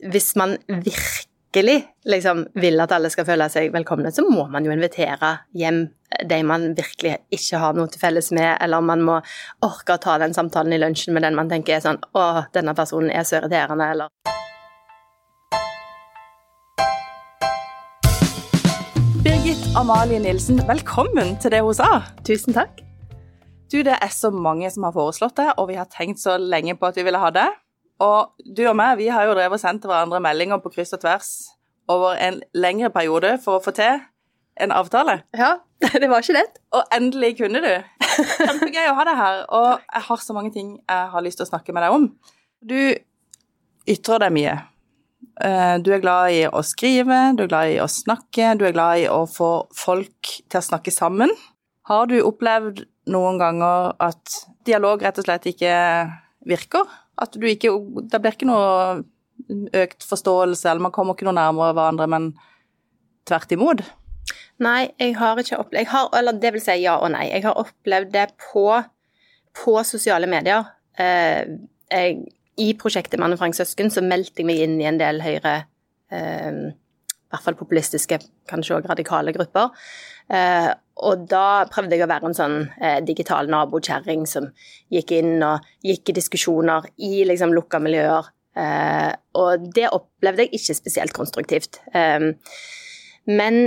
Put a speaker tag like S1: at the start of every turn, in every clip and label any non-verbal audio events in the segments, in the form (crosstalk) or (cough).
S1: hvis man virkelig liksom vil at alle skal føle seg velkomne, så må man jo invitere hjem de man virkelig ikke har noe til felles med, eller man må orke å ta den samtalen i lunsjen med den man tenker er sånn Å, denne personen er så irriterende, eller
S2: Birgit Amalie Nilsen, velkommen til det hun sa.
S1: Tusen takk.
S2: Du, det er så mange som har foreslått det, og vi har tenkt så lenge på at vi ville ha det. Og du og meg, vi har jo drevet og sendt hverandre meldinger på kryss og tvers over en lengre periode for å få til en avtale.
S1: Ja, (laughs) det var ikke lett.
S2: Og endelig kunne du. Kjempegøy å ha deg her, og jeg har så mange ting jeg har lyst til å snakke med deg om. Du ytrer deg mye. Eh, du er glad i å skrive, du er glad i å snakke, du er glad i å få folk til å snakke sammen. Har du opplevd noen ganger at dialog rett og slett ikke virker? At du ikke Det blir ikke noe økt forståelse, eller man kommer ikke noe nærmere hverandre, men tvert imot?
S1: Nei, jeg har ikke opplevd har, Eller det vil si ja og nei. Jeg har opplevd det på, på sosiale medier. Eh, jeg, I prosjektet Mann og Frank Søsken så meldte jeg meg inn i en del høyre eh, hvert fall populistiske, kanskje òg radikale grupper. Eh, og da prøvde jeg å være en sånn eh, digital nabokjerring som gikk inn og gikk i diskusjoner i liksom lukka miljøer. Eh, og det opplevde jeg ikke spesielt konstruktivt. Eh, men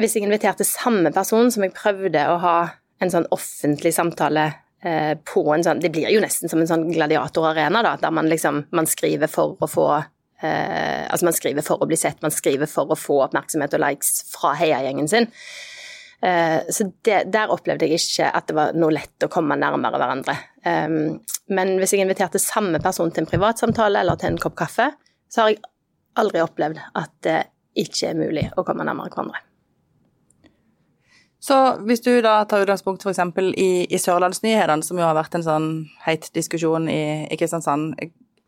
S1: hvis jeg inviterte samme person som jeg prøvde å ha en sånn offentlig samtale eh, på en sånn Det blir jo nesten som en sånn gladiatorarena, da, der man liksom man skriver for å få eh, Altså man skriver for å bli sett, man skriver for å få oppmerksomhet og likes fra heiagjengen sin. Eh, så det, der opplevde jeg ikke at det var noe lett å komme nærmere hverandre. Um, men hvis jeg inviterte samme person til en privatsamtale eller til en kopp kaffe, så har jeg aldri opplevd at det ikke er mulig å komme nærmere hverandre.
S2: Så hvis du da tar utgangspunkt f.eks. i, i Sørlandsnyhetene, som jo har vært en sånn heit diskusjon i, i Kristiansand,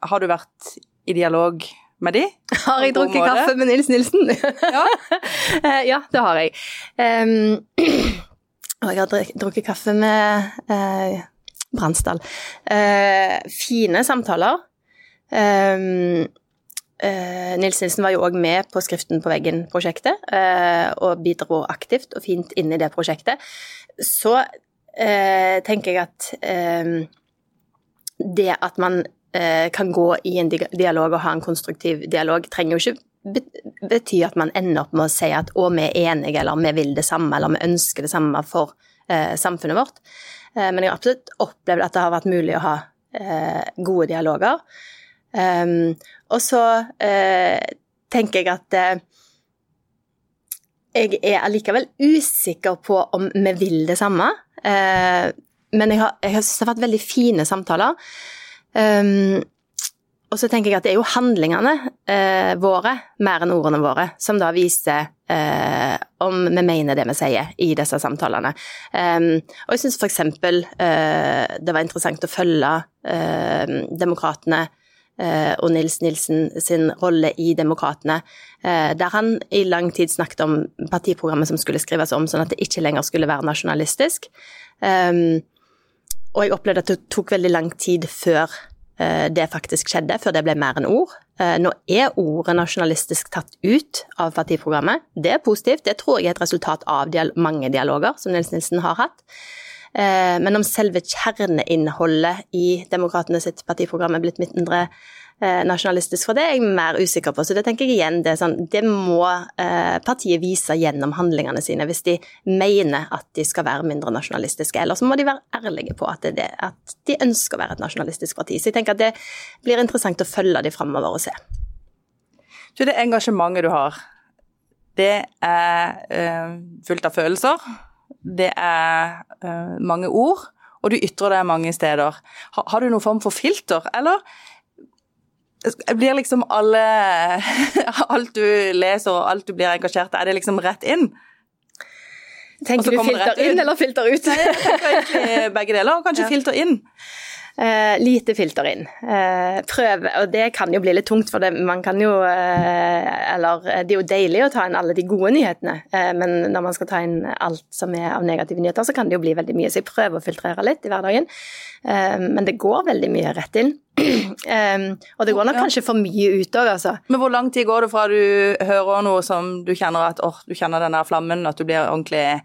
S2: har du vært i dialog med de?
S1: Har jeg drukket kaffe med Nils Nilsen?
S2: Ja. (laughs)
S1: Eh, ja, det har jeg. Um, (clears throat) og jeg har drukket kaffe med uh, Bransdal. Uh, fine samtaler. Um, uh, Nils Nilsen var jo òg med på Skriften på veggen-prosjektet, og bidro aktivt og fint inn i det prosjektet. Så tenker jeg at det at man kan gå i en dialog og ha en konstruktiv dialog, trenger jo ikke bety at man ender opp med å si at å, vi er enige, eller vi vil det samme, eller vi ønsker det samme for eh, samfunnet vårt. Eh, men jeg har absolutt opplevd at det har vært mulig å ha eh, gode dialoger. Um, og så eh, tenker jeg at eh, jeg er allikevel usikker på om vi vil det samme. men jeg har, jeg har synes det har vært veldig fine samtaler. Um, og så tenker jeg at det er jo handlingene eh, våre, mer enn ordene våre, som da viser eh, om vi mener det vi sier i disse samtalene. Um, og jeg syns f.eks. Eh, det var interessant å følge eh, Demokratene eh, og Nils Nilsen sin rolle i Demokratene, eh, der han i lang tid snakket om partiprogrammet som skulle skrives om, sånn at det ikke lenger skulle være nasjonalistisk. Um, og jeg opplevde at det tok veldig lang tid før eh, det faktisk skjedde, før det ble mer enn ord. Eh, nå er ordet nasjonalistisk tatt ut av partiprogrammet. Det er positivt. Det tror jeg er et resultat av mange dialoger som Nils Nilsen har hatt. Eh, men om selve kjerneinnholdet i Demokratene sitt partiprogram er blitt mindre nasjonalistisk, for det er jeg mer usikker på. Så det tenker jeg igjen, det, sånn, det må eh, partiet vise gjennom handlingene sine hvis de mener at de skal være mindre nasjonalistiske. Eller så må de være ærlige på at, det, at de ønsker å være et nasjonalistisk parti. Så jeg tenker at det blir interessant å følge de framover og se.
S2: Du, det engasjementet du har, det er øh, fullt av følelser. Det er øh, mange ord, og du ytrer deg mange steder. Har, har du noen form for filter, eller blir liksom alle (laughs) Alt du leser og alt du blir engasjert i, er det liksom rett inn?
S1: Tenker du filter inn eller filter ut?
S2: Nei, jeg tenker egentlig begge deler, kanskje (laughs) ja. filter inn.
S1: Eh, lite filter inn. Eh, prøve, og det kan jo bli litt tungt, for det, man kan jo eh, Eller det er jo deilig å ta inn alle de gode nyhetene, eh, men når man skal ta inn alt som er av negative nyheter, så kan det jo bli veldig mye. Så jeg prøver å filtrere litt i hverdagen. Eh, men det går veldig mye rett inn. (clears throat) Eh, og det går nok kanskje for mye ut òg, altså.
S2: Men hvor lang tid går det fra du hører noe som du kjenner at åh, du kjenner den der flammen, at du blir ordentlig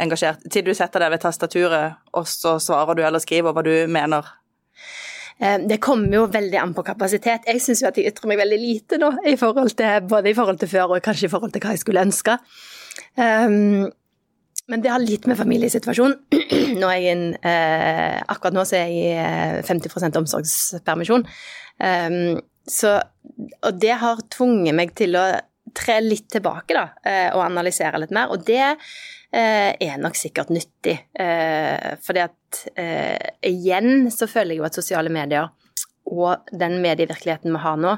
S2: engasjert, til du setter deg ved tastaturet, og så svarer du eller skriver hva du mener?
S1: Eh, det kommer jo veldig an på kapasitet. Jeg syns jo at jeg ytrer meg veldig lite nå, i forhold til, både i forhold til før og kanskje i forhold til hva jeg skulle ønske. Um, men det har litt med familiesituasjonen. (clears throat) Nå in, eh, akkurat nå så er jeg i 50 eh, omsorgspermisjon. Um, så, og det har tvunget meg til å tre litt tilbake da, eh, og analysere litt mer. Og det eh, er nok sikkert nyttig. Eh, fordi at eh, igjen så føler jeg jo at sosiale medier og den medievirkeligheten vi har nå,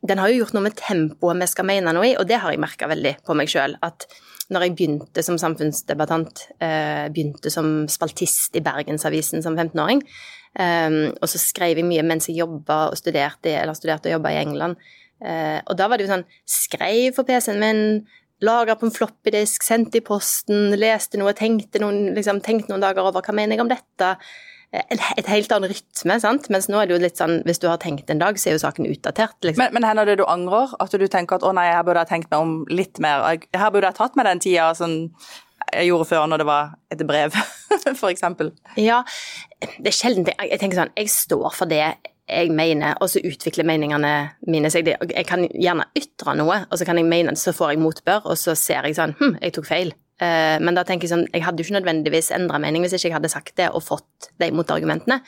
S1: den har jo gjort noe med tempoet vi skal mene noe i, og det har jeg merka veldig på meg sjøl. At når jeg begynte som samfunnsdebattant, eh, begynte som spaltist i Bergensavisen som 15-åring, eh, og så skrev jeg mye mens jeg jobba og studerte, eller studerte og jobba i England. Eh, og da var det jo sånn Skrev for PC-en min, lagra på en floppydisk, sendt i posten, leste noe, tenkte noen, liksom, tenkte noen dager over hva mener jeg om dette et helt annen rytme, sant? mens nå er det jo litt sånn hvis du har tenkt en dag, så er jo saken utdatert. Liksom.
S2: Men, men hender det du angrer? At du tenker at å nei, her burde jeg tenkt meg om litt mer. Her burde jeg tatt meg den tida som jeg gjorde før når det var et brev, (laughs) f.eks.
S1: Ja, det er sjelden jeg tenker sånn Jeg står for det jeg mener, og så utvikler meningene mine seg. Jeg kan gjerne ytre noe, og så kan jeg mene så får jeg motbør, og så ser jeg sånn Hm, jeg tok feil. Eh, men da tenker jeg sånn, jeg hadde jo ikke nødvendigvis endra mening hvis ikke jeg hadde sagt det og fått de motargumentene.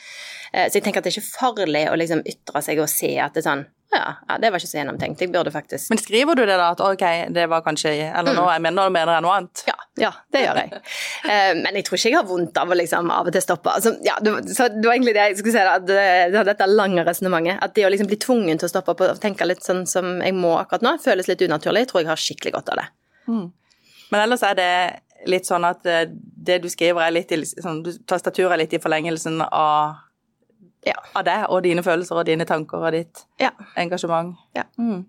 S1: Eh, så jeg tenker at det er ikke farlig å liksom ytre seg og se at det er sånn ja, ja, det var ikke så gjennomtenkt. Jeg burde faktisk
S2: Men skriver du det da, at ok, det var kanskje Eller nå, jeg mener, mener jeg noe annet?
S1: Ja, ja det gjør jeg. (laughs) Eh, men jeg tror ikke jeg har vondt av å liksom av og til stoppe. Altså, ja, det, så det var egentlig det jeg skulle si, da, det, dette lange resonnementet. At det å liksom bli tvungen til å stoppe opp og tenke litt sånn som jeg må akkurat nå, føles litt unaturlig. Jeg tror jeg har skikkelig godt av det. Mm.
S2: Men ellers er det litt sånn at eh, det du skriver, er litt i sånn, Tastaturet er litt i forlengelsen av, ja. av deg og dine følelser og dine tanker og ditt ja. engasjement. Ja. Mm.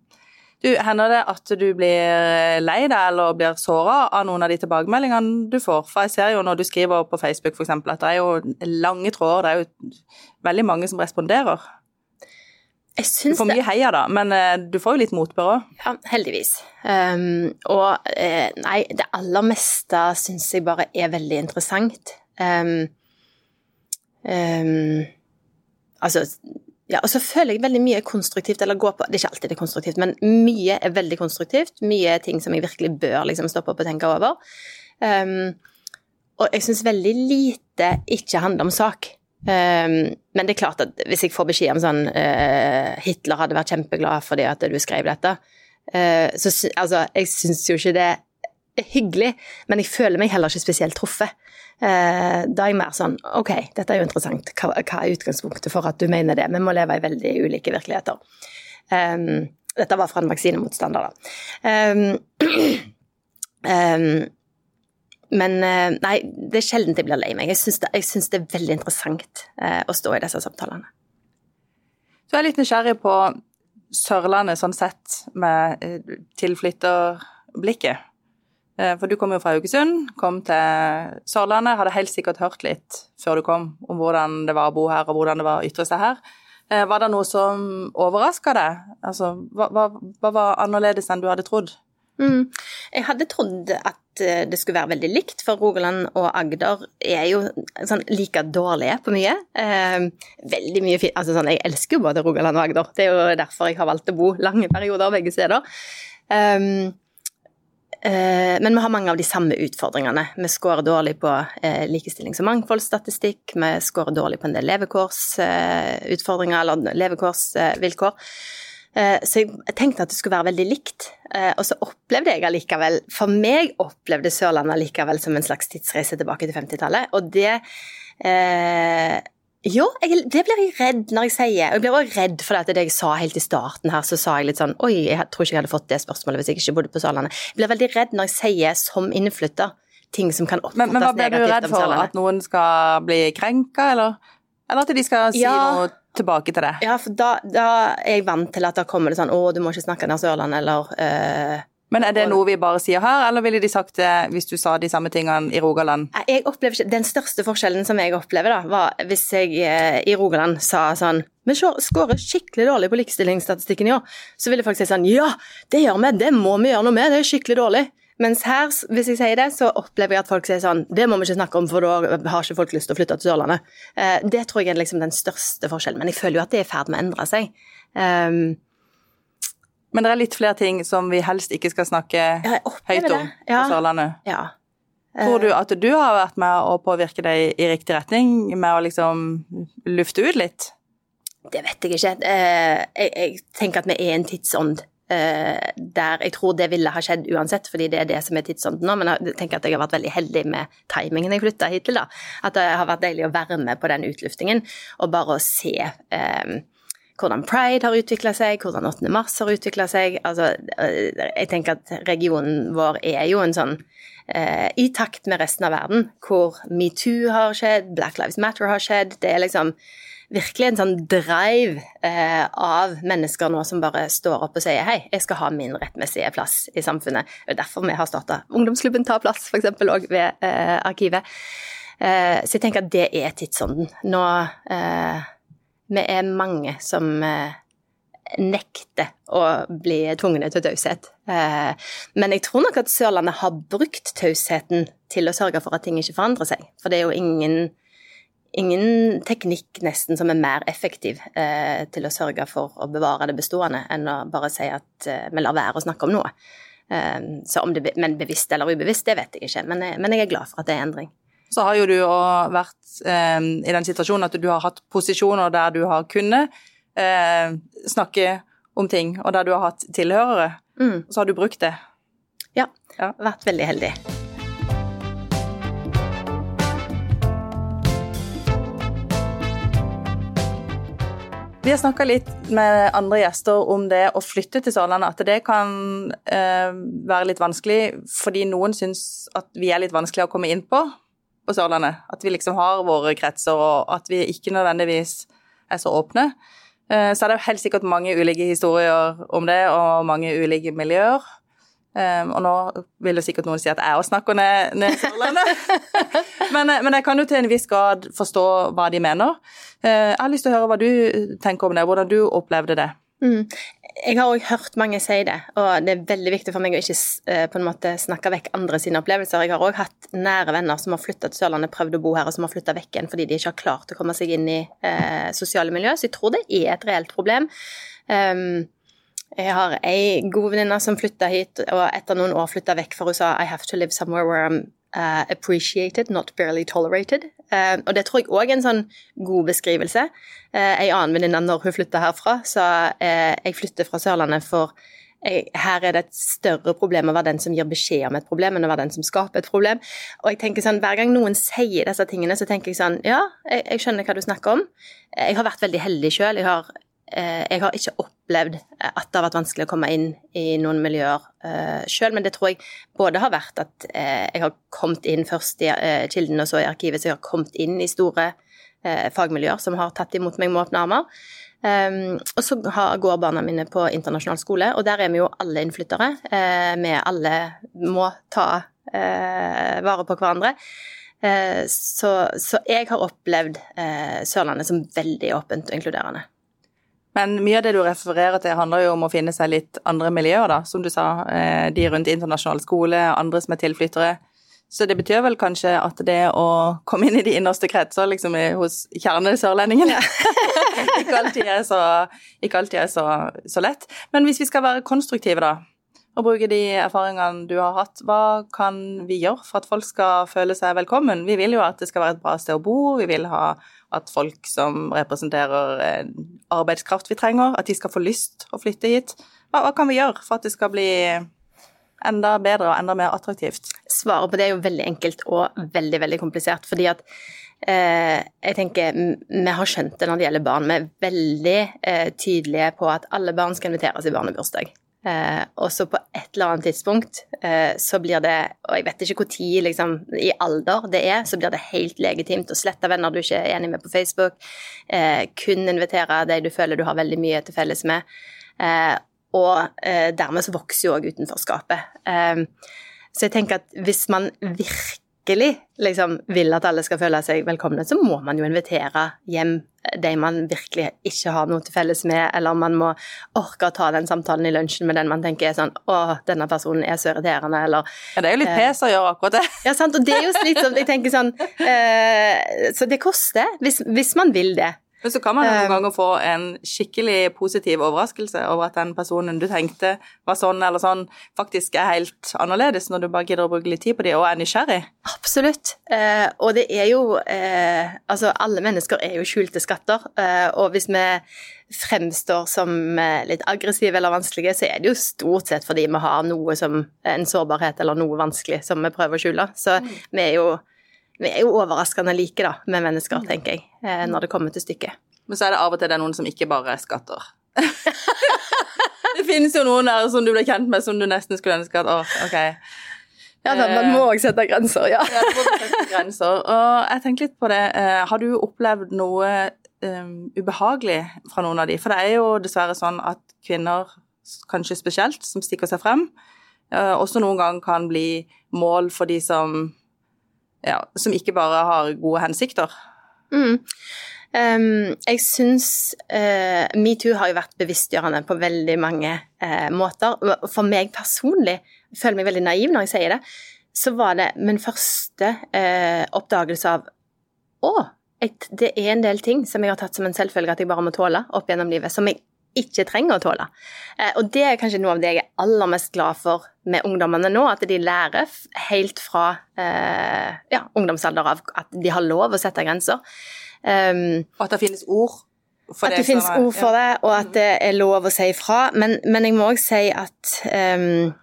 S2: Du, Hender det at du blir lei deg eller blir såra av noen av de tilbakemeldingene du får? For jeg ser jo når du skriver på Facebook f.eks. at det er jo lange tråder, det er jo veldig mange som responderer.
S1: Jeg syns
S2: Du får mye heia, da, men uh, du får jo litt motbør òg.
S1: Ja, heldigvis. Um, og uh, nei, det aller meste syns jeg bare er veldig interessant. Um, um, altså ja, og så føler jeg veldig mye konstruktivt, eller går på Det er ikke alltid det er konstruktivt, men mye er veldig konstruktivt. Mye er ting som jeg virkelig bør liksom stoppe opp og tenke over. og jeg syns veldig lite ikke handler om sak. Um, men det er klart at hvis jeg får beskjed om sånn uh, Hitler hadde vært kjempeglad fordi at du skrev dette, uh, så altså, jeg syns jo ikke det er hyggelig, men jeg føler meg heller ikke spesielt truffet. Uh, da er jeg mer sånn Ok, dette er jo interessant. Hva, hva, er utgangspunktet for at du mener det? Vi må leve i veldig ulike virkeligheter. Um, dette var fra en vaksinemotstander, da. Um, um, (clears throat) Men eh, nei, det er sjelden jeg blir lei meg. Jeg syns det, det, er veldig interessant eh, å stå i disse samtalene.
S2: Du er litt nysgjerrig på Sørlandet sånn sett, med eh, tilflytterblikket. For du kom jo fra Haugesund, kom til Sørlandet, hadde helt sikkert hørt litt før du kom om hvordan det var å bo her, og hvordan det var å ytre seg her. Var det noe som overraska deg? Altså, hva, hva, hva, var annerledes enn du hadde trodd?
S1: Mm. Jeg hadde trodd at Eh, det skulle være veldig likt, for Rogaland og Agder er jo sånn like dårlige på mye. Eh, veldig mye fint Altså sånn, jeg elsker jo både Rogaland og Agder. Det er jo derfor jeg har valgt å bo lange perioder begge steder. Um, eh, men vi har mange av de samme utfordringene. Vi scorer dårlig på eh, likestillings- og mangfoldsstatistikk. Vi scorer dårlig på en del levekårsutfordringer, eller levekårsvilkår. Eh, så jeg tenkte at det skulle være veldig likt. Eh, og så opplevde jeg allikevel For meg opplevde Sørlandet allikevel som en slags tidsreise tilbake til 50-tallet. Og det jo, jeg, det blir jeg redd når jeg sier. Og jeg blir også redd for det jeg sa helt i starten her, så sa jeg litt sånn Oi, jeg tror ikke jeg hadde fått det spørsmålet hvis jeg ikke bodde på Sørlandet. Jeg blir veldig redd når jeg sier som innflytter ting som kan oppfattes negativt
S2: om Sørlandet. Men, hva blir du redd for? At noen skal bli krenka, eller? Eller at de skal si
S1: Ja.
S2: noe tilbake til det?
S1: Ja, for da, da er jeg vant til at da kommer det sånn 'Å, du må ikke snakke nær Sørlandet', eller eh,
S2: Men er det noe vi bare sier her, eller ville de sagt det hvis du sa de samme tingene i Rogaland?
S1: Jeg opplever ikke, Den største forskjellen som jeg opplever, da, var hvis jeg eh, i Rogaland sa sånn Vi skårer skikkelig dårlig på likestillingsstatistikken i år. Så ville folk si sånn Ja, det gjør vi, det må vi gjøre noe med, det er skikkelig dårlig. Mens her, hvis jeg sier det, så opplever jeg at folk sier sånn Det må vi ikke snakke om, for da har ikke folk lyst til å flytte til Sørlandet. Eh, det tror jeg er liksom den største forskjellen. Men jeg føler jo at det er i ferd med å endre seg. Um,
S2: Men det er litt flere ting som vi helst ikke skal snakke høyt om. På Sørlandet.
S1: ja.
S2: Tror du at du har vært med å påvirke deg i riktig retning, med å liksom lufte ut litt?
S1: Det vet jeg ikke. Eh, jeg, jeg tenker at vi er en tidsånd eh, der jeg tror det ville ha skjedd uansett, fordi det er det som er tidsånden nå. Men jeg tenker at jeg har vært veldig heldig med timingen jeg flytta hit til. da. At det har vært deilig å være med på den utluftingen, og bare å se eh, hvordan pride har utvikla seg, hvordan 8. mars har utvikla seg. Altså, eh, jeg tenker at regionen vår er jo en sånn eh, i takt med resten av verden, hvor metoo har skjedd, Black Lives Matter har skjedd. Det er liksom virkelig en sånn drive eh, av mennesker nå som bare står opp og sier hei, jeg skal ha min rettmessige plass i samfunnet. Det er derfor vi har starta Ungdomsklubben tar plass, f.eks. òg ved eh, Arkivet. Eh, så jeg tenker at det er tidsånden. Nå eh, Vi er mange som eh, nekter å bli tvungne til taushet. Eh, men jeg tror nok at Sørlandet har brukt tausheten til å sørge for at ting ikke forandrer seg. For det er jo ingen ingen teknikk nesten som er mer effektiv eh, til å sørge for å bevare det bestående, enn å bare si at vi lar være å snakke om noe. Så om det, men bevisst eller ubevisst, det vet jeg ikke, men, jeg- men jeg er glad for at det er endring.
S2: Så har jo du vært eh, i den situasjonen at du har hatt posisjoner der du har kunnet eh, snakke om ting, og der du har hatt tilhørere.
S1: Mm.
S2: Og så har du brukt det.
S1: Ja,
S2: Ja.
S1: vært veldig heldig.
S2: Vi har snakka litt med andre gjester om det å flytte til Sørlandet, at det kan eh, være litt vanskelig fordi noen syns at vi er litt vanskelig å komme inn på på Sørlandet. At vi liksom har våre kretser, og at vi ikke nødvendigvis er så åpne. Eh, så er det helt sikkert mange ulike historier om det, og mange ulike miljøer. Eh, og nå vil jo sikkert noen si at jeg også snakker ned, ned Sørlandet. (laughs) men, eh, men jeg kan jo til en viss grad forstå hva de mener. Jeg har lyst til å høre hva du tenker om det, hvordan du opplevde det.
S1: Mm. Jeg har òg hørt mange si det, og det er veldig viktig for meg å ikke eh, på en måte snakke vekk andre sine opplevelser. Jeg har òg hatt nære venner som har flytta til Sørlandet, prøvd å bo her, og som har flytta vekk igjen fordi de ikke har klart å komme seg inn i eh, sosiale miljø. Så jeg tror det er et reelt problem. Um, jeg har ei god venninne som flytta hit, og etter noen år flytta vekk, for hun sa I have to live somewhere where I'm uh, appreciated, not barely tolerated. Uh, og det tror jeg òg er en sånn god beskrivelse. Uh, ei annen venninne, når hun flytta herfra, sa uh, jeg flytter fra Sørlandet for her er det et større problem å være den som gir beskjed om et problem, enn å være den som skaper et problem. Og jeg tenker sånn, Hver gang noen sier disse tingene, så tenker jeg sånn Ja, jeg, jeg skjønner hva du snakker om. Jeg har vært veldig heldig sjøl. Jeg, har, eh, jeg har ikke opplevd at det har vært vanskelig å komme inn i noen miljøer uh, sjøl, men det tror jeg både har vært at eh, jeg har kommet inn først i eh, Kilden og så i arkivet, så jeg har kommet inn i store eh, fagmiljøer som har tatt imot meg med åpne armer. Um, og så har, går barna mine på internasjonal skole, og der er vi jo alle innflyttere. Uh, vi alle må ta uh, vare på hverandre. Uh, så, så, jeg har opplevd Sørlandet som veldig åpent og inkluderende.
S2: Men mye av det du refererer til, handler jo om å finne seg litt andre miljøer, da. Som du sa, de rundt internasjonal skole, andre som er tilflyttere. Så det betyr vel kanskje at det å komme inn i de innerste kretser liksom hos kjernesørlendingene (laughs) ikke alltid er, så, ikke alltid er så, så, lett. Men hvis vi skal være konstruktive, da, og bruke de erfaringene du har hatt, hva kan vi gjøre for at folk skal føle seg velkommen? Vi vil jo at det skal være et bra sted å bo, vi vil ha at folk som representerer arbeidskraft vi trenger, at de skal få lyst å flytte hit. Hva, hva kan vi gjøre for at det skal bli enda bedre og enda mer attraktivt?
S1: Svaret på det er jo veldig enkelt og veldig, veldig komplisert. Fordi at eh, jeg tenker vi har skjønt det når det gjelder barn. Vi er veldig eh, tydelige på at alle barn skal inviteres i barnebursdag. Eh, og så på et eller annet tidspunkt eh, så blir det, og jeg vet ikke tid liksom, i alder det er, så blir det helt legitimt å slette venner du ikke er enig med på Facebook. Eh, kun invitere de du føler du har veldig mye til felles med. Eh, og eh, dermed så vokser jo òg utenforskapet. Eh, så jeg tenker at hvis man virkelig liksom, vil at alle skal føle seg velkomne, så må man jo invitere hjem de man virkelig ikke har noe til felles med, eller man må orke å ta den samtalen i lunsjen med den man tenker er sånn Å, denne personen er så irriterende, eller
S2: Ja, det er jo litt pes å gjøre akkurat det.
S1: Ja, sant, og det er jo slitsomt. Jeg tenker sånn eh, Så det koster, hvis, hvis man vil det.
S2: Men så kan man noen
S1: Um,
S2: ganger få en skikkelig positiv overraskelse over at den personen du tenkte var sånn eller sånn, faktisk er helt annerledes når du bare gidder å bruke litt tid på dem og er nysgjerrig.
S1: Absolutt. Eh, og det er jo eh, Altså, alle mennesker er jo skjulte skatter. Eh, og hvis vi fremstår som litt aggressive eller vanskelige, så er det jo stort sett fordi vi har noe som en sårbarhet eller noe vanskelig som vi prøver å skjule. Så vi er jo vi er jo overraskende like, da, med mennesker, tenker jeg, eh, når det kommer til stykket.
S2: Men så er det av og til det er noen som ikke bare er skatter. (laughs) det finnes jo noen der som du ble kjent med som du nesten skulle ønske at åh, ok.
S1: Ja, da, man må òg sette grenser, ja.
S2: Ja, det må sette grenser. Og jeg tenker litt på det. eh, Har du opplevd noe um, ubehagelig fra noen av de? For det er jo dessverre sånn at kvinner, kanskje spesielt, som stikker seg frem, også noen gang kan bli mål for de som ja, som ikke bare har gode hensikter.
S1: Mm. Um, jeg syns uh, metoo har jo vært bevisstgjørende på veldig mange uh, måter. For meg personlig, jeg føler meg veldig naiv når jeg sier det, så var det min første uh, oppdagelse av Å, et, det er en del ting som jeg har tatt som en selvfølge at jeg bare må tåle opp gjennom livet, som jeg ikke trenger å tåle. Eh, og det er kanskje noe av det jeg er aller mest glad for med ungdommene nå, at de lærer helt fra eh, ja, ungdomsalder av at de har lov å sette grenser. Um,
S2: Og at det finnes ord for
S1: at
S2: det.
S1: det finnes
S2: er-
S1: ord for det, og at det er lov å si ifra. Men, men jeg må òg si at um,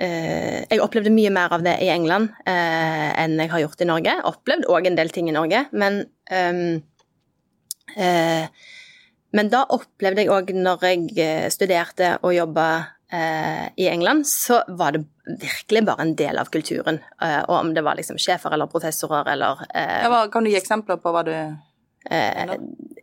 S1: Uh, jeg opplevde mye mer av det i England uh, enn jeg har gjort i Norge. Opplevd òg en del ting i Norge, men um, eh, Men da opplevde jeg òg, når jeg eh, studerte og jobba eh, i England, så var det virkelig bare en del av kulturen. Eh, og om det var liksom sjefer eller professorer eller eh,
S2: Ja, kan du gi eksempler på hva du
S1: Eh,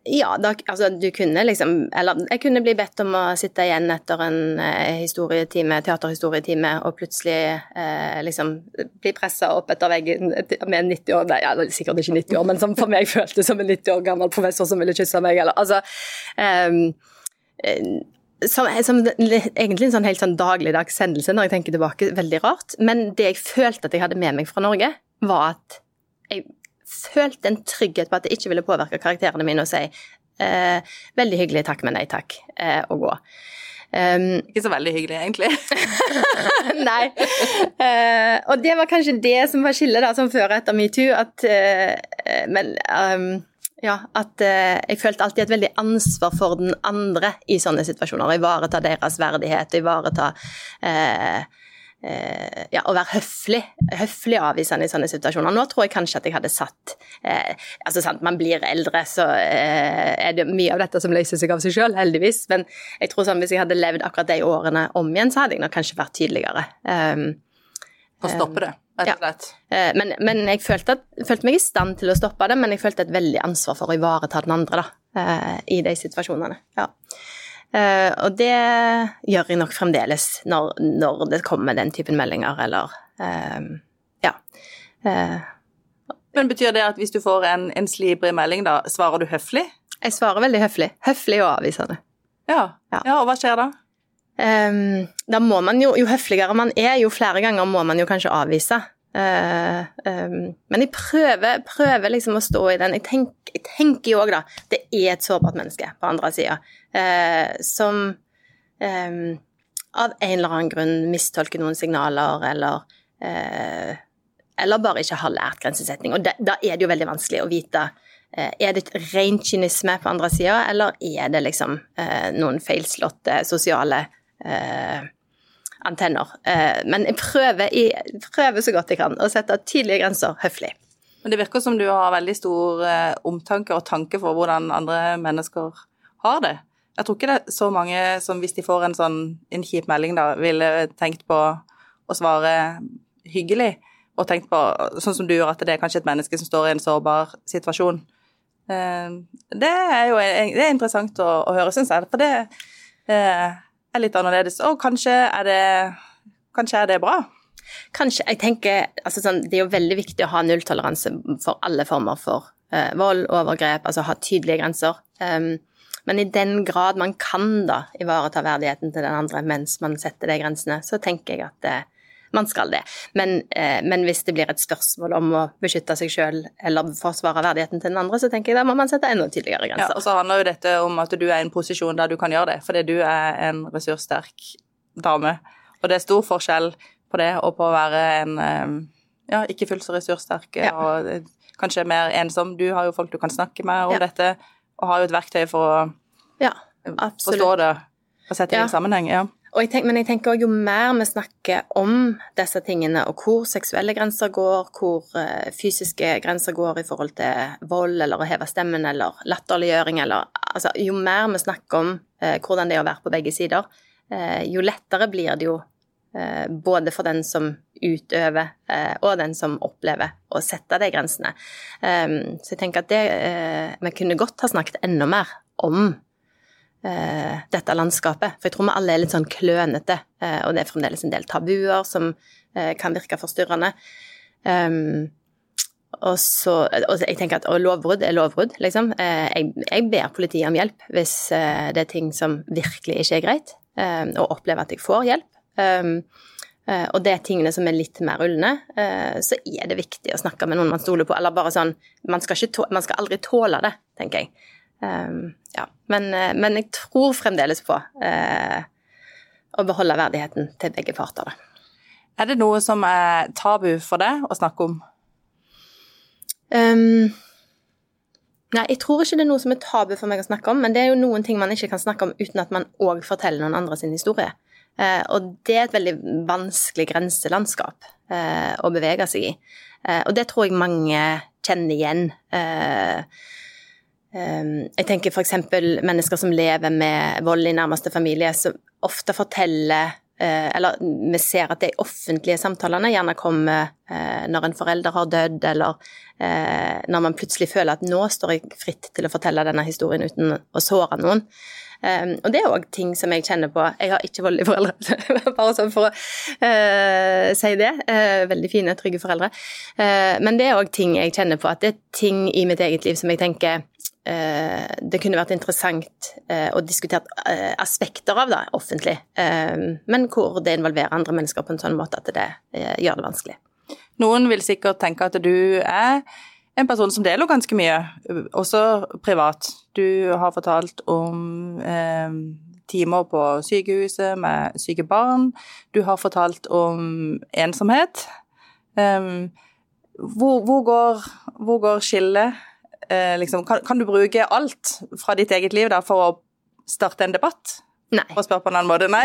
S1: ja, da, altså du kunne liksom Eller jeg kunne bli bedt om å sitte igjen etter en eh, historietime, teaterhistorietime, og plutselig eh, liksom bli pressa opp etter veggen med en 90 år Nei, ja, sikkert ikke 90 år, men som for meg føltes som en 90 år gammel professor som ville kysse meg, eller altså ehm, eh, som, som egentlig en sånn helt sånn dagligdags hendelse når jeg tenker tilbake, veldig rart. Men det jeg følte at jeg hadde med meg fra Norge, var at jeg følte en trygghet på at det ikke ville påvirke karakterene mine å si eh, 'veldig hyggelig, takk, men nei takk', eh, og gå. Um,
S2: Ikke så veldig hyggelig, egentlig. (laughs)
S1: nei. Uh, og det var kanskje det som var skillet da, som før og etter metoo, at uh, Men um, ja, at eh, jeg følte alltid et veldig ansvar for den andre i sånne situasjoner. Å ivareta deres verdighet, ivareta eh, eh, ja, å være høflig, høflig avvisende i sånne situasjoner. Nå tror jeg kanskje at jeg hadde satt eh, altså sant, Man blir eldre, så eh, er det mye av dette som løser seg av seg sjøl, heldigvis. Men jeg tror sånn, hvis jeg hadde levd akkurat de årene om igjen, så hadde jeg nok kanskje vært tydeligere. Um,
S2: For å stoppe det, rett og slett.
S1: Ja. Men, men jeg følte, at, følte meg i stand til å stoppe det, men jeg følte et veldig ansvar for å ivareta den andre da, eh, i de situasjonene. Ja. Eh, og det gjør jeg nok fremdeles når, når det kommer den typen meldinger, eller eh, Ja. Eh,
S2: Men betyr det at hvis du får en, en slibrig melding, da, svarer du høflig?
S1: jeg svarer veldig høflig. Høflig og avvisende.
S2: Ja.
S1: Ja.
S2: ja. Og hva skjer da?
S1: Um, da må man jo, jo høfligere man er, jo flere ganger må man jo kanskje avvise. Eh, ehm, men jeg prøver, prøver liksom å stå i den. Jeg, tenk, jeg tenker jo òg, da, det er et sårbart menneske på andre sida eh, som ehm, av en eller annen grunn mistolker noen signaler, eller eh, eller bare ikke har lært grensesetting. Og da, er det jo veldig vanskelig å vite er det et ren kynisme på andre sida, eller er det liksom noen feilslåtte sosiale eh, antenner. Eh, men jeg prøver, jeg prøver så godt jeg kan å sette tydelige grenser høflig.
S2: Men det virker som du har veldig stor eh, omtanke og tanke for hvordan andre mennesker har det. Jeg tror ikke det er så mange som hvis de får en sånn en kjip melding, da, ville tenkt på å svare hyggelig, og tenkt på, sånn som du gjør, at det er kanskje et menneske som står i en sårbar situasjon. Eh, det er jo det er interessant å, å høre, syns jeg, for det er litt annerledes. Og kanskje er det, kanskje er det bra.
S1: Kanskje. Jeg tenker, altså sånn, Det er jo veldig viktig å ha nulltoleranse for alle former for uh, vold, overgrep, altså ha tydelige grenser. Um, men i den grad man kan da ivareta verdigheten til den andre mens man setter de grensene, så tenker jeg at uh, man skal det. Men, uh, men, hvis det blir et spørsmål om å beskytte seg sjøl eller forsvare verdigheten til den andre, så tenker jeg da må man sette enda tydeligere grenser.
S2: Ja, og så handler jo dette om at du er i en posisjon der du kan gjøre det, fordi du er en ressurssterk dame. Og det er stor forskjell på det og på å være en ja, ikke fullt så ressurssterk ja. og kanskje mer ensom. Du har jo folk du kan snakke med om ja. dette, og har jo et verktøy for å
S1: ja,
S2: forstå det og sette det i en sammenheng. ja.
S1: Jeg tenker, men jeg tenker jo mer vi snakker om disse tingene, og hvor seksuelle grenser går, hvor uh, fysiske grenser går i forhold til vold eller å heve stemmen eller latterliggjøring eller altså, Jo mer vi snakker om uh, hvordan det er å være på begge sider, uh, jo lettere blir det jo Eh, både for den som utøver eh, og den som opplever å sette de grensene. Um, så jeg tenker at det eh, Vi kunne godt ha snakket enda mer om dette landskapet. For jeg tror vi alle er litt sånn klønete, og det er fremdeles en del tabuer som kan virke forstyrrende. Um, og så og jeg tenker at lovbrudd er lovbrudd, liksom. Jeg, jeg, ber politiet om hjelp hvis det er ting som virkelig ikke er greit, og opplever at jeg får hjelp. Um, uh, og det er tingene som er litt mer uh, så er det viktig å snakke med noen man stoler på. Eller bare sånn Man skal, tåle, man skal aldri tåle det, tenker jeg. Um, ja. men, uh, men, jeg tror fremdeles på å beholde verdigheten til begge parter. Da.
S2: Er det noe som er tabu for deg å snakke om?
S1: Um, Nei, jeg tror ikke det er noe som er tabu for meg å snakke om, men det er jo noen ting man ikke kan snakke om uten at man òg forteller noen andre sin historie. Uh, og det er et veldig vanskelig grenselandskap uh, å bevege seg i. Eh, og det tror jeg mange kjenner igjen. Jeg tenker f.eks. mennesker som lever med vold i nærmeste familie, som ofte forteller eller vi ser at de offentlige samtalene gjerne kommer når en forelder har dødd, eller når man plutselig føler at nå står jeg fritt til å fortelle denne historien uten å såre noen. Um, og det er òg ting som jeg kjenner på. Jeg har ikke voldelige foreldre, (laughs) bare sånn for å uh, si det. Uh, veldig fine, trygge foreldre. Uh, men det er òg ting jeg kjenner på, at det er ting i mitt eget liv som jeg tenker det kunne vært interessant å diskutere aspekter av det offentlig, men hvor det involverer andre mennesker på en sånn måte at det gjør det vanskelig.
S2: Noen vil sikkert tenke at du er en person som deler ganske mye, også privat. Du har fortalt om eh, timer på sykehuset med syke barn. Du har fortalt om ensomhet. Hvor, hvor, går, hvor, går, skillet? Eh, liksom, kan, kan, du bruke alt fra ditt eget liv da, for å starte en debatt?
S1: Nei.
S2: For å spørre på en annen måte? Nei.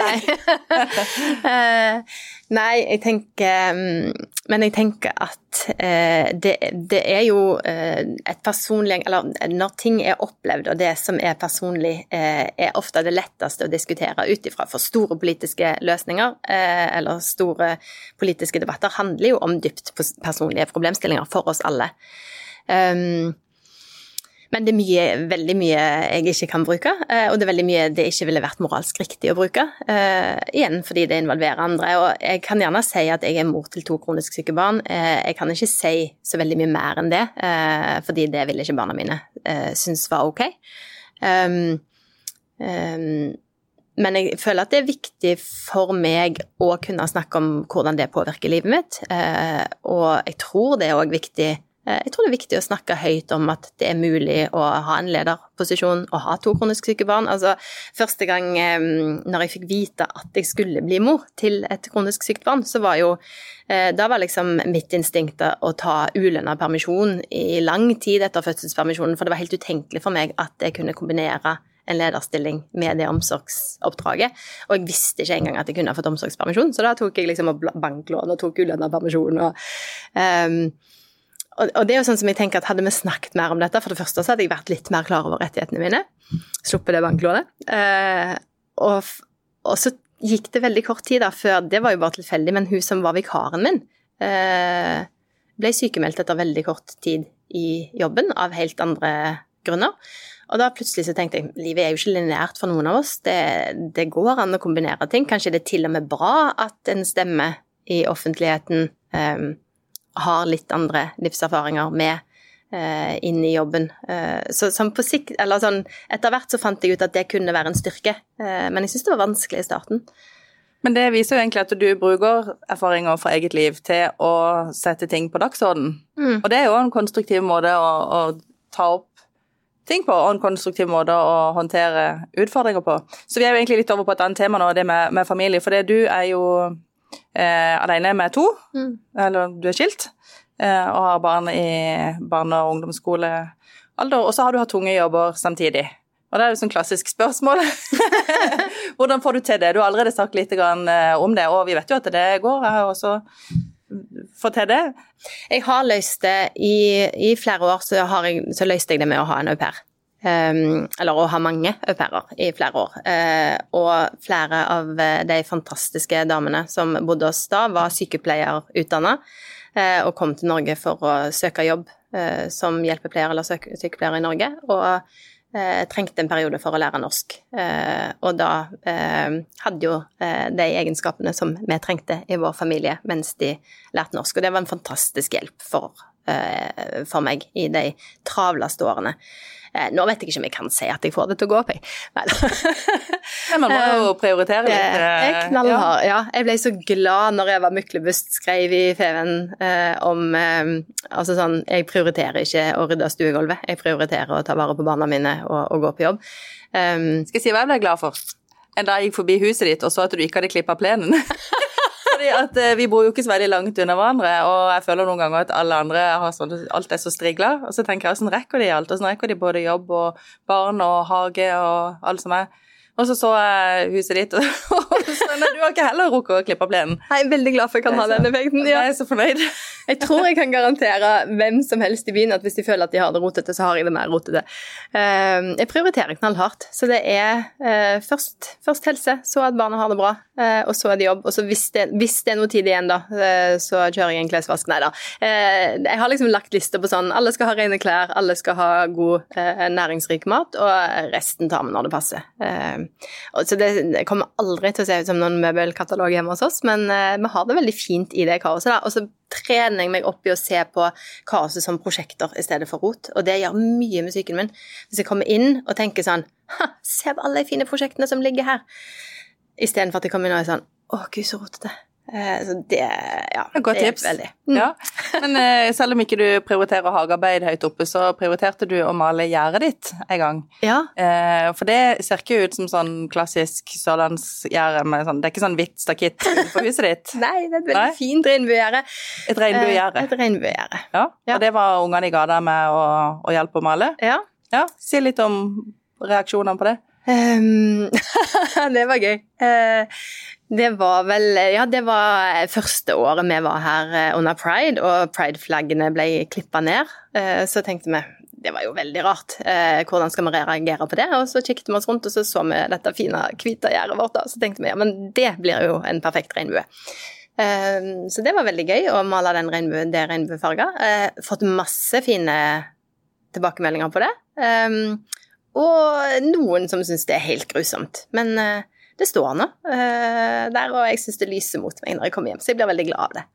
S1: Nei, (laughs) nei jeg tenker mm, Men jeg tenker at uh, det, det, er jo uh, et personlig Eller når ting er opplevd, og det som er personlig, uh, er ofte det letteste å diskutere ut ifra. For store politiske løsninger, eller store politiske debatter, handler jo om dypt personlige problemstillinger for oss alle. Um, men det er mye, veldig mye jeg ikke kan bruke, eh, og det er veldig mye det ikke ville vært moralsk riktig å bruke. Uh, igjen fordi det involverer andre. Og jeg kan gjerne si at jeg er mor til to kronisk syke barn. Uh, jeg kan ikke si så veldig mye mer enn det, fordi det ville ikke barna mine synes var ok. Um, um, men jeg føler at det er viktig for meg å kunne snakke om hvordan det påvirker livet mitt. og jeg tror det er òg viktig Eh, jeg tror det er viktig å snakke høyt om at det er mulig å ha en lederposisjon og ha to kronisk syke barn. Altså, første gang når jeg fikk vite at jeg skulle bli mor til et kronisk sykt barn, så var jo eh, Da var liksom mitt instinkt å ta ulønna permisjon i lang tid etter fødselspermisjonen, for det var helt utenkelig for meg at jeg kunne kombinere en lederstilling med det omsorgsoppdraget. Og jeg visste ikke engang at jeg kunne fått omsorgspermisjon, så da tok jeg liksom banklån og tok ulønna permisjon. og um, og, det er jo sånn som jeg tenker at Hadde vi snakket mer om dette For det første så hadde jeg vært litt mer klar over rettighetene mine. Sluppet det banklånet. Eh, og, og, så gikk det veldig kort tid da før Det var jo bare tilfeldig, men hun som var vikaren min, eh, ble sykemeldt etter veldig kort tid i jobben av helt andre grunner. Og da plutselig så tenkte jeg livet er jo ikke lineært for noen av oss. Det, det, går an å kombinere ting. Kanskje det er til og med bra at en stemme i offentligheten eh, har litt andre livserfaringer med eh, inn i jobben. Eh, så sånn på sikt, eller sånn, etter hvert så fant jeg ut at det kunne være en styrke, eh, men jeg syns det var vanskelig i starten.
S2: Men det viser jo egentlig at du bruker erfaringer fra eget liv til å sette ting på dagsorden. Mm. Og det er jo en konstruktiv måte å, å, ta opp ting på, og en konstruktiv måte å håndtere utfordringer på. Så vi er jo egentlig litt over på et annet tema nå, det med, med familie. For det du er jo eh, alene med to, mm. eller du er skilt, eh, og har barn i barne- og ungdomsskolealder, og så har du hatt tunge jobber samtidig. Og det er jo sånn klassisk spørsmål. (laughs) Hvordan får du til det? Du har allerede sagt litt eh, om det, og vi vet jo at det går. Jeg har også fått til det.
S1: Jeg har løst det i, i flere år, så, jeg, så, løste jeg det med å ha en au pair. Um, eller å ha mange au pairer i flere år. Uh, og flere av eh, de fantastiske damene som bodde hos da, var sykepleierutdanna uh, og kom til Norge for å søke jobb som hjelpepleier eller sykepleier i Norge. Og trengte en periode for å lære norsk. og da hadde jo de egenskapene som vi trengte i vår familie mens de lærte norsk. Og det var en fantastisk hjelp for, for meg i de travleste årene. Eh, nå vet jeg ikke om jeg kan si at jeg får det til å gå opp, jeg. Nei da.
S2: man må (laughs) jo eh, prioritere litt.
S1: Jeg er eh, knallhard, ja. Jeg ble så glad når Eva Myklebust skrev i Feven eh, om eh, Altså sånn Jeg prioriterer ikke å rydde stuegulvet, jeg prioriterer å ta vare på barna mine og, og gå på jobb.
S2: Um, Skal jeg si hva jeg ble glad for? En dag jeg gikk forbi huset ditt og så at du ikke hadde klippa plenen. (laughs) Fordi at eh, Vi bor jo ikke så veldig langt unna hverandre, og jeg føler noen ganger at alle andre har sånn, alt er så strigla. Og så tenker jeg åssen rekker de alt? Åssen rekker de både jobb og barn og hage og alt som er? Og så så jeg huset ditt, (laughs) og så nei, du har ikke heller rukket å klippe plenen.
S1: Jeg er veldig glad for at jeg kan ha den effekten. Ja.
S2: Jeg er så fornøyd.
S1: Jeg tror jeg kan garantere hvem som helst i byen at hvis de føler at de har det rotete, så har jeg det mer rotete. Ehm, jeg prioriterer knallhardt. Så det er eh, først, først helse, så at barna har det bra, eh, og så er det jobb. Og så hvis det, hvis det er noe tid igjen, da, eh, så kjører jeg en klesvask. Nei da. Jeg har liksom lagt lister på sånn alle skal ha rene klær, alle skal ha god næringsrik mat, og resten tar vi når det passer. Ehm, så det, kommer aldri til å se ut som noen møbelkatalog hjemme hos oss, men vi har det veldig fint i det kaoset. da, Og så trener jeg meg opp i å se på kaoset som prosjekter i stedet for rot, og det gjør mye med musikken min. Hvis jeg kommer inn og tenker sånn se på alle de fine prosjektene som ligger her, istedenfor at jeg kommer inn og er sånn Å, gud, så rotete. Eh, så det, ja,
S2: Godt det tips. Veldig. Mm. Ja. (laughs) Men eh, selv om ikke du prioriterer hagearbeid høyt oppe, så prioriterte du å male gjerdet ditt en gang.
S1: Ja.
S2: Eh, for det ser ikke ut som sånn klassisk sørlandsgjerde med sånn Det er ikke sånn hvitt stakitt (laughs) på huset ditt?
S1: Nei, det er et veldig Nei? fint regnbuegjerde.
S2: Et regnbuegjerde.
S1: et regnbuegjerde.
S2: Ja. ja. Og det var ungene i gata med å, å hjelpe å male?
S1: Ja.
S2: ja. Si litt om reaksjonene på det.
S1: Um, (laughs) det var gøy. Uh, det var vel Ja, det var første året vi var her eh, under pride, og pride-flaggene ble klippa ned. Eh, så tenkte vi det var jo veldig rart. Eh, hvordan skal vi reagere på det? Og så kikket vi oss rundt, og så så vi dette fine, hvite gjerdet vårt. Og Så tenkte vi ja, men det blir jo en perfekt regnbue. Så det var veldig gøy å male den regnbuen, det regnbuefarga. Fått masse fine tilbakemeldinger på det. Og noen som syns det er helt grusomt. Men det står nå uh, der, og jeg syns det lyser mot meg når jeg kommer hjem, så jeg blir veldig glad av det.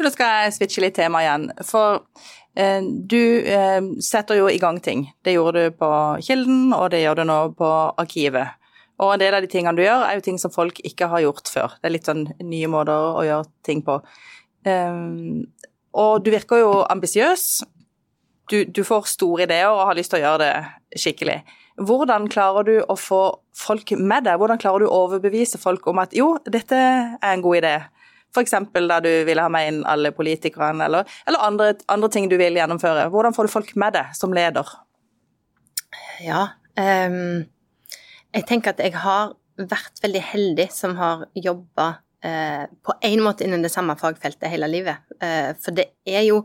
S2: Da skal jeg switche litt tema igjen. For eh, du eh, setter jo i gang ting. Det gjorde du på Kilden, og det gjør du nå på Arkivet. Og en del av de tingene du gjør, er jo ting som folk ikke har gjort før. Det er litt sånn nye måter å gjøre ting på. Um, og du virker jo ambisiøs. Du, du, får store ideer og har lyst til å gjøre det skikkelig. Hvordan klarer du å få folk med deg? Hvordan klarer du å overbevise folk om at jo, dette er en god idé? F.eks. da du ville ha med inn alle politikerne, eller, eller andre, andre, ting du vil gjennomføre. Hvordan får du folk med deg som leder?
S1: Ja, um, jeg tenker at jeg har vært veldig heldig som har jobba eh, på en måte innen det samme fagfeltet hele livet. Eh, for det er jo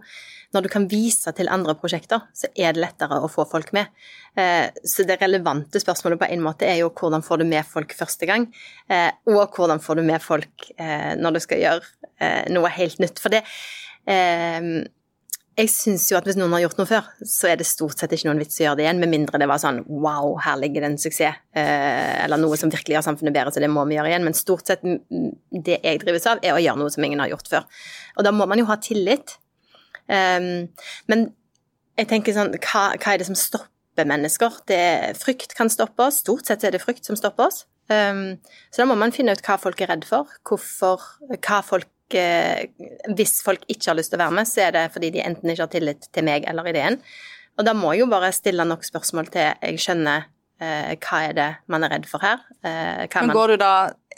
S1: Når du kan vise til andre prosjekter, så er det lettere å få folk med. Eh, så det relevante spørsmålet på en måte er jo hvordan får du med folk første gang, og hvordan får du med folk når du skal gjøre noe helt nytt. For det jeg syns jo at hvis noen har gjort noe før, så er det stort sett ikke noen vits å gjøre det igjen, med mindre det var sånn wow, her ligger det en suksess, eh, eller noe som virkelig gjør samfunnet bedre, så det må vi gjøre igjen. Men stort sett det jeg drives av, er å gjøre noe som ingen har gjort før. Og da må man jo ha tillit. Um, men jeg tenker sånn, hva, hva, er det som stopper mennesker? Det, frykt kan stoppe oss, stort sett er det frykt som stopper oss. Um, så da må man finne ut hva folk er redd for, hvorfor, hva folk hvis folk ikke har lyst til å være med, så er det fordi de enten ikke har tillit til meg eller ideen. Og da må jeg jo bare stille nok spørsmål til jeg skjønner eh, hva er det man er redd for her.
S2: Eh, Men går du da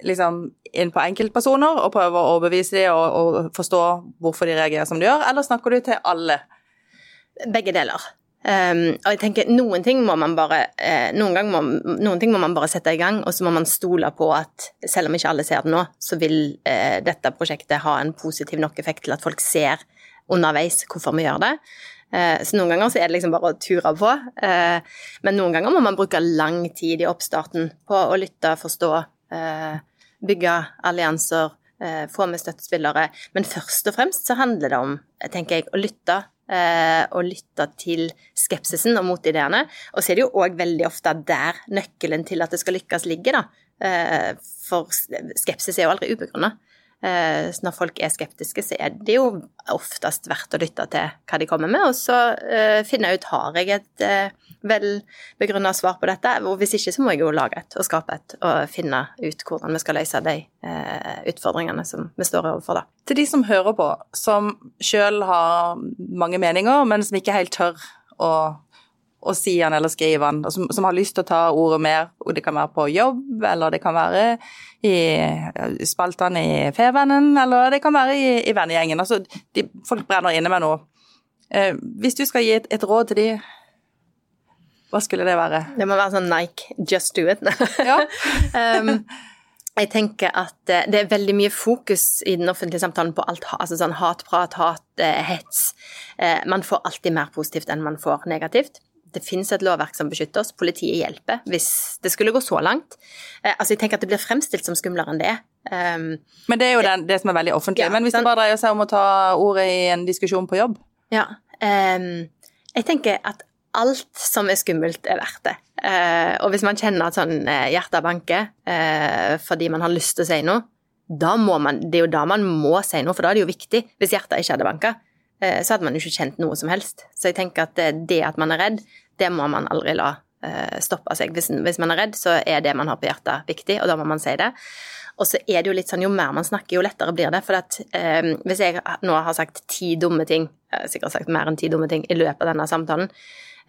S2: liksom inn på enkeltpersoner og prøver å overbevise dem og, og forstå hvorfor de reagerer som de gjør, eller snakker du til alle?
S1: Begge deler. Um, og jeg tenker noen ting må man bare uh, noen, må, noen, ting må man bare sette i gang, og så må man stole på at selv om ikke alle ser det nå, så vil uh, dette prosjektet ha en positiv nok effekt til at folk ser underveis hvorfor vi gjør det. Uh, så noen ganger så er det liksom bare å ture på, men noen ganger må man bruke lang tid i oppstarten på å lytte, forstå, bygge allianser, få med støttespillere. Men først og fremst så handler det om, tenker jeg, å lytte Eh, og lytte til skepsisen og motideene. Og så er det jo òg veldig ofte der nøkkelen til at det skal lykkes, ligger, da. Eh, for skepsis er jo aldri ubegrunna. Eh, så når folk er skeptiske, så er det jo oftest verdt å lytte til hva de kommer med, og så finne ut har jeg et vel begrunna svar på dette. Og hvis ikke, så må jeg jo lage et og skape et og finne ut hvordan vi skal løse de eh, utfordringene som vi står overfor, da.
S2: Til de som hører på, som sjøl har mange meninger, men som ikke helt tør å, å si han eller skrive han, og som, som, har lyst til å ta ordet mer, og det kan være på jobb, eller det kan være i spaltene i Fevennen, eller det kan være i, i vennegjengen. Altså, de, folk brenner inne med noe. Eh, hvis du skal gi et, et råd til de hva skulle det være?
S1: Det må være sånn Nike, just do it. Ja. (laughs) um, jeg tenker at eh, det er veldig mye fokus i den offentlige samtalen på alt, altså sånn hatprat, hat, eh, hets. Eh, man får alltid mer positivt enn man får negativt. Det finnes et lovverk som beskytter oss, politiet hjelper hvis det skulle gå så langt. Altså, jeg tenker at det blir fremstilt som skumlere enn det er. Um,
S2: Men det er jo det, det som er veldig offentlig. Ja, Men hvis det bare dreier seg om å ta ordet i en diskusjon på jobb?
S1: Ja. Um, jeg tenker at alt som er skummelt, er verdt det. Uh, og hvis man kjenner at sånn eh, hjertet banker uh, fordi man har lyst til å si noe, da må man, det er jo da man må si noe, for da er det jo viktig. Hvis hjertet ikke hadde banka, eh, så hadde man jo ikke kjent noe som helst. Så jeg tenker at det, at man er redd, det må man aldri la eh, stoppe seg. Hvis, man er redd, så er det man har på hjertet, viktig, og da må man si det. Og så er det jo litt sånn, jo mer man snakker, jo lettere blir det. For at eh, hvis jeg nå har sagt ti dumme ting, jeg har sikkert sagt mer enn ti dumme ting i løpet av denne samtalen,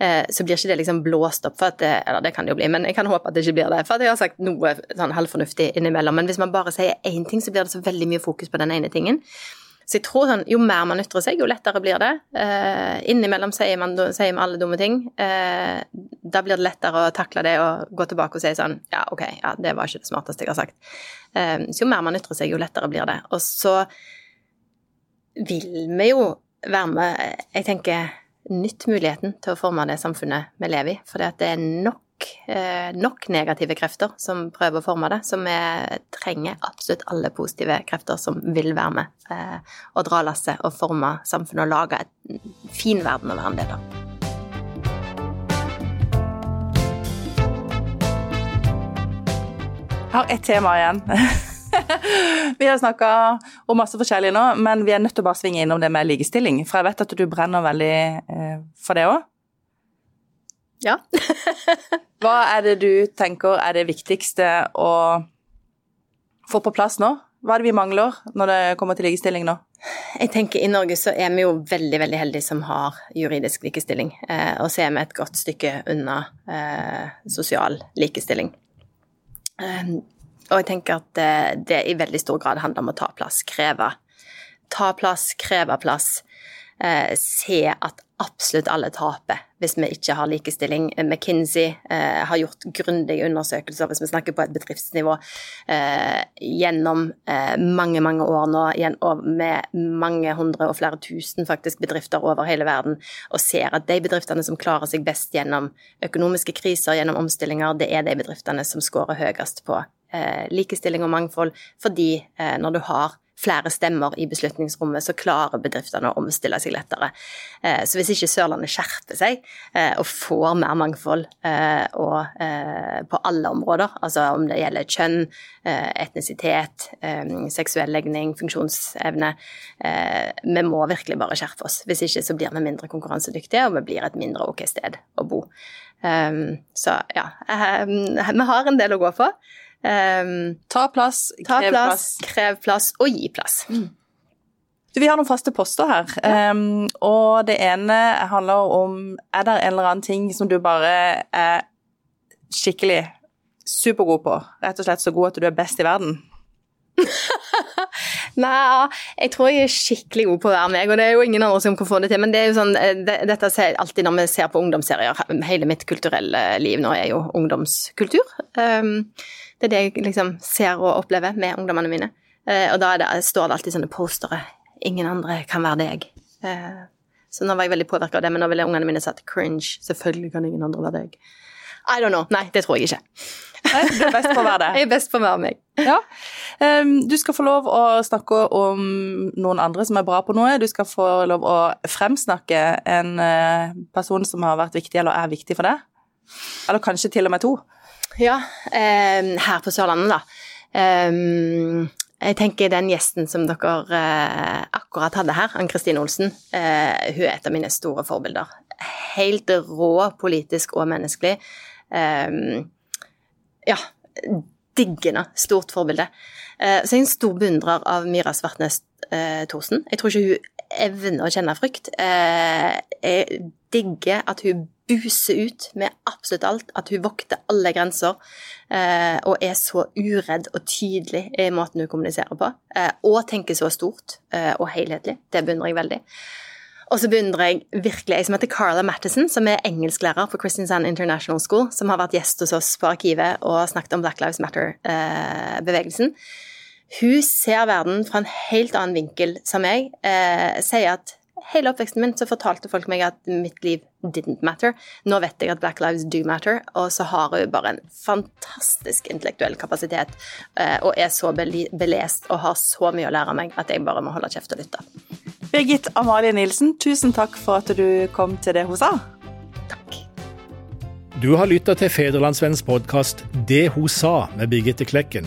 S1: Eh, så blir ikke det liksom blåst opp for at det, Eller det kan det jo bli, men jeg kan håpe at det ikke blir det. For at jeg har sagt noe sånn halvfornuftig innimellom. Men hvis man bare sier én ting, så blir det så veldig mye fokus på den ene tingen. Så jeg tror sånn, jo mer man ytrer seg, jo lettere blir det. Eh, innimellom sier man sier man alle dumme ting. Eh, da blir det lettere å takle det og gå tilbake og si sånn Ja, ok, ja, det var ikke det smarteste jeg har sagt. Eh, så jo mer man ytrer seg, jo lettere blir det. Og så vil vi jo være med Jeg tenker nytt muligheten til å forme det samfunnet vi lever i. For det er nok, eh, nok, negative krefter som prøver å forme det. Så vi trenger absolutt alle positive krefter som vil være med eh, og dra lasset og forme samfunnet og lage en fin verden å være en del av.
S2: Har ett tema igjen. (laughs) vi har snakka om masse forskjellig nå, men vi er nødt til å bare svinge innom det med likestilling. For jeg vet at du brenner veldig eh, for det òg.
S1: Ja. (laughs)
S2: Hva er det du tenker er det viktigste å få på plass nå? Hva er det vi mangler når det kommer til likestilling nå?
S1: Jeg tenker I Norge så er vi jo veldig veldig heldige som har juridisk likestilling. Eh, og så er vi et godt stykke unna eh, sosial likestilling. Eh, og jeg tenker at det, det, i veldig stor grad handler om å ta plass, kreve. Ta plass, kreve plass. Eh, se at absolutt alle taper hvis vi ikke har likestilling. McKinsey eh, har gjort grundige undersøkelser, hvis vi snakker på et bedriftsnivå, eh, gjennom eh, mange, mange år nå, med mange hundre og flere tusen faktisk bedrifter over hele verden, og ser at de bedriftene som klarer seg best gjennom økonomiske kriser, gjennom omstillinger, det er de bedriftene som scorer høyest på eh, likestilling og mangfold, fordi eh, når du har flere stemmer i beslutningsrommet, så klarer bedriftene å omstille seg lettere. Eh, så hvis ikke Sørlandet skjerper seg eh, og får mer mangfold eh, og, på alle områder, altså om det gjelder kjønn, etnisitet, seksuell legning, funksjonsevne Vi må virkelig bare skjerpe oss. Hvis ikke så blir vi mindre konkurransedyktige, og vi blir et mindre ok sted å bo. Så ja, vi har en del å gå på.
S2: Um, ta plass,
S1: ta krev plass, plass, krev plass og gi plass. Mm.
S2: Vi har noen faste poster her, ja. um, og det ene handler om Er det en eller annen ting som du bare er skikkelig supergod på? Rett og slett så god at du er best i verden? (laughs)
S1: Nei, jeg tror jeg er skikkelig god på å være meg, og det er jo ingen andre som kan få det til. Men det er jo sånn, eh, det, dette ser jeg alltid når vi ser på ungdomsserier. Hele mitt kulturelle liv nå er jo ungdomskultur. Um, det er det jeg liksom ser og opplever med ungdommene mine. Uh, og da det, står det alltid sånne postere. Ingen andre kan være deg. Uh, så nå var jeg veldig påvirka av det, men nå ville ungene mine sagt cringe. Selvfølgelig kan ingen andre være deg. I don't know. Nei, det tror jeg ikke.
S2: Nei, du er best på å være det. (laughs)
S1: Jeg er best på å være meg.
S2: Ja. Du skal få lov å snakke om noen andre som er bra på noe. Du skal få lov å fremsnakke en uh, person som har vært viktig, eller er viktig for deg. Eller kanskje til og med to.
S1: Ja, um, her på Sørlandet, da. Um, jeg tenker den gjesten som dere uh, akkurat hadde her, Ann-Kristin Olsen, hun er et av mine store forbilder. Helt rå politisk og menneskelig. Ja, diggende stort forbilde. Så jeg er en stor beundrer av Myra Svartnes Thorsen. Jeg tror ikke hun evner å kjenne frykt. jeg digger at hun buser ut med absolutt alt, at hun vokter alle grenser eh, og er så uredd og tydelig i måten hun kommuniserer på. Eh, og tenker så stort eh, og helhetlig. Det beundrer jeg veldig. Og så beundrer jeg virkelig ei som heter Carla Mattison, som er engelsklærer på Christiansand International School, som har vært gjest hos oss på Arkivet og snakket om Black Lives Matter-bevegelsen. Hun ser verden fra en helt annen vinkel som jeg, Eh, sier at hele oppveksten min så fortalte folk meg at mitt liv didn't matter. Nå vet jeg at Black Lives do matter, og så har hun bare en fantastisk intellektuell kapasitet eh, og er så belest og har så mye å lære meg at jeg bare må holde kjeft og lytte.
S2: Birgit Amalie Nilsen, tusen takk for at du kom til det hun sa.
S1: Takk.
S3: Du har lytta til Federlandsvennens podkast Det hun sa med Birgitte Klekken.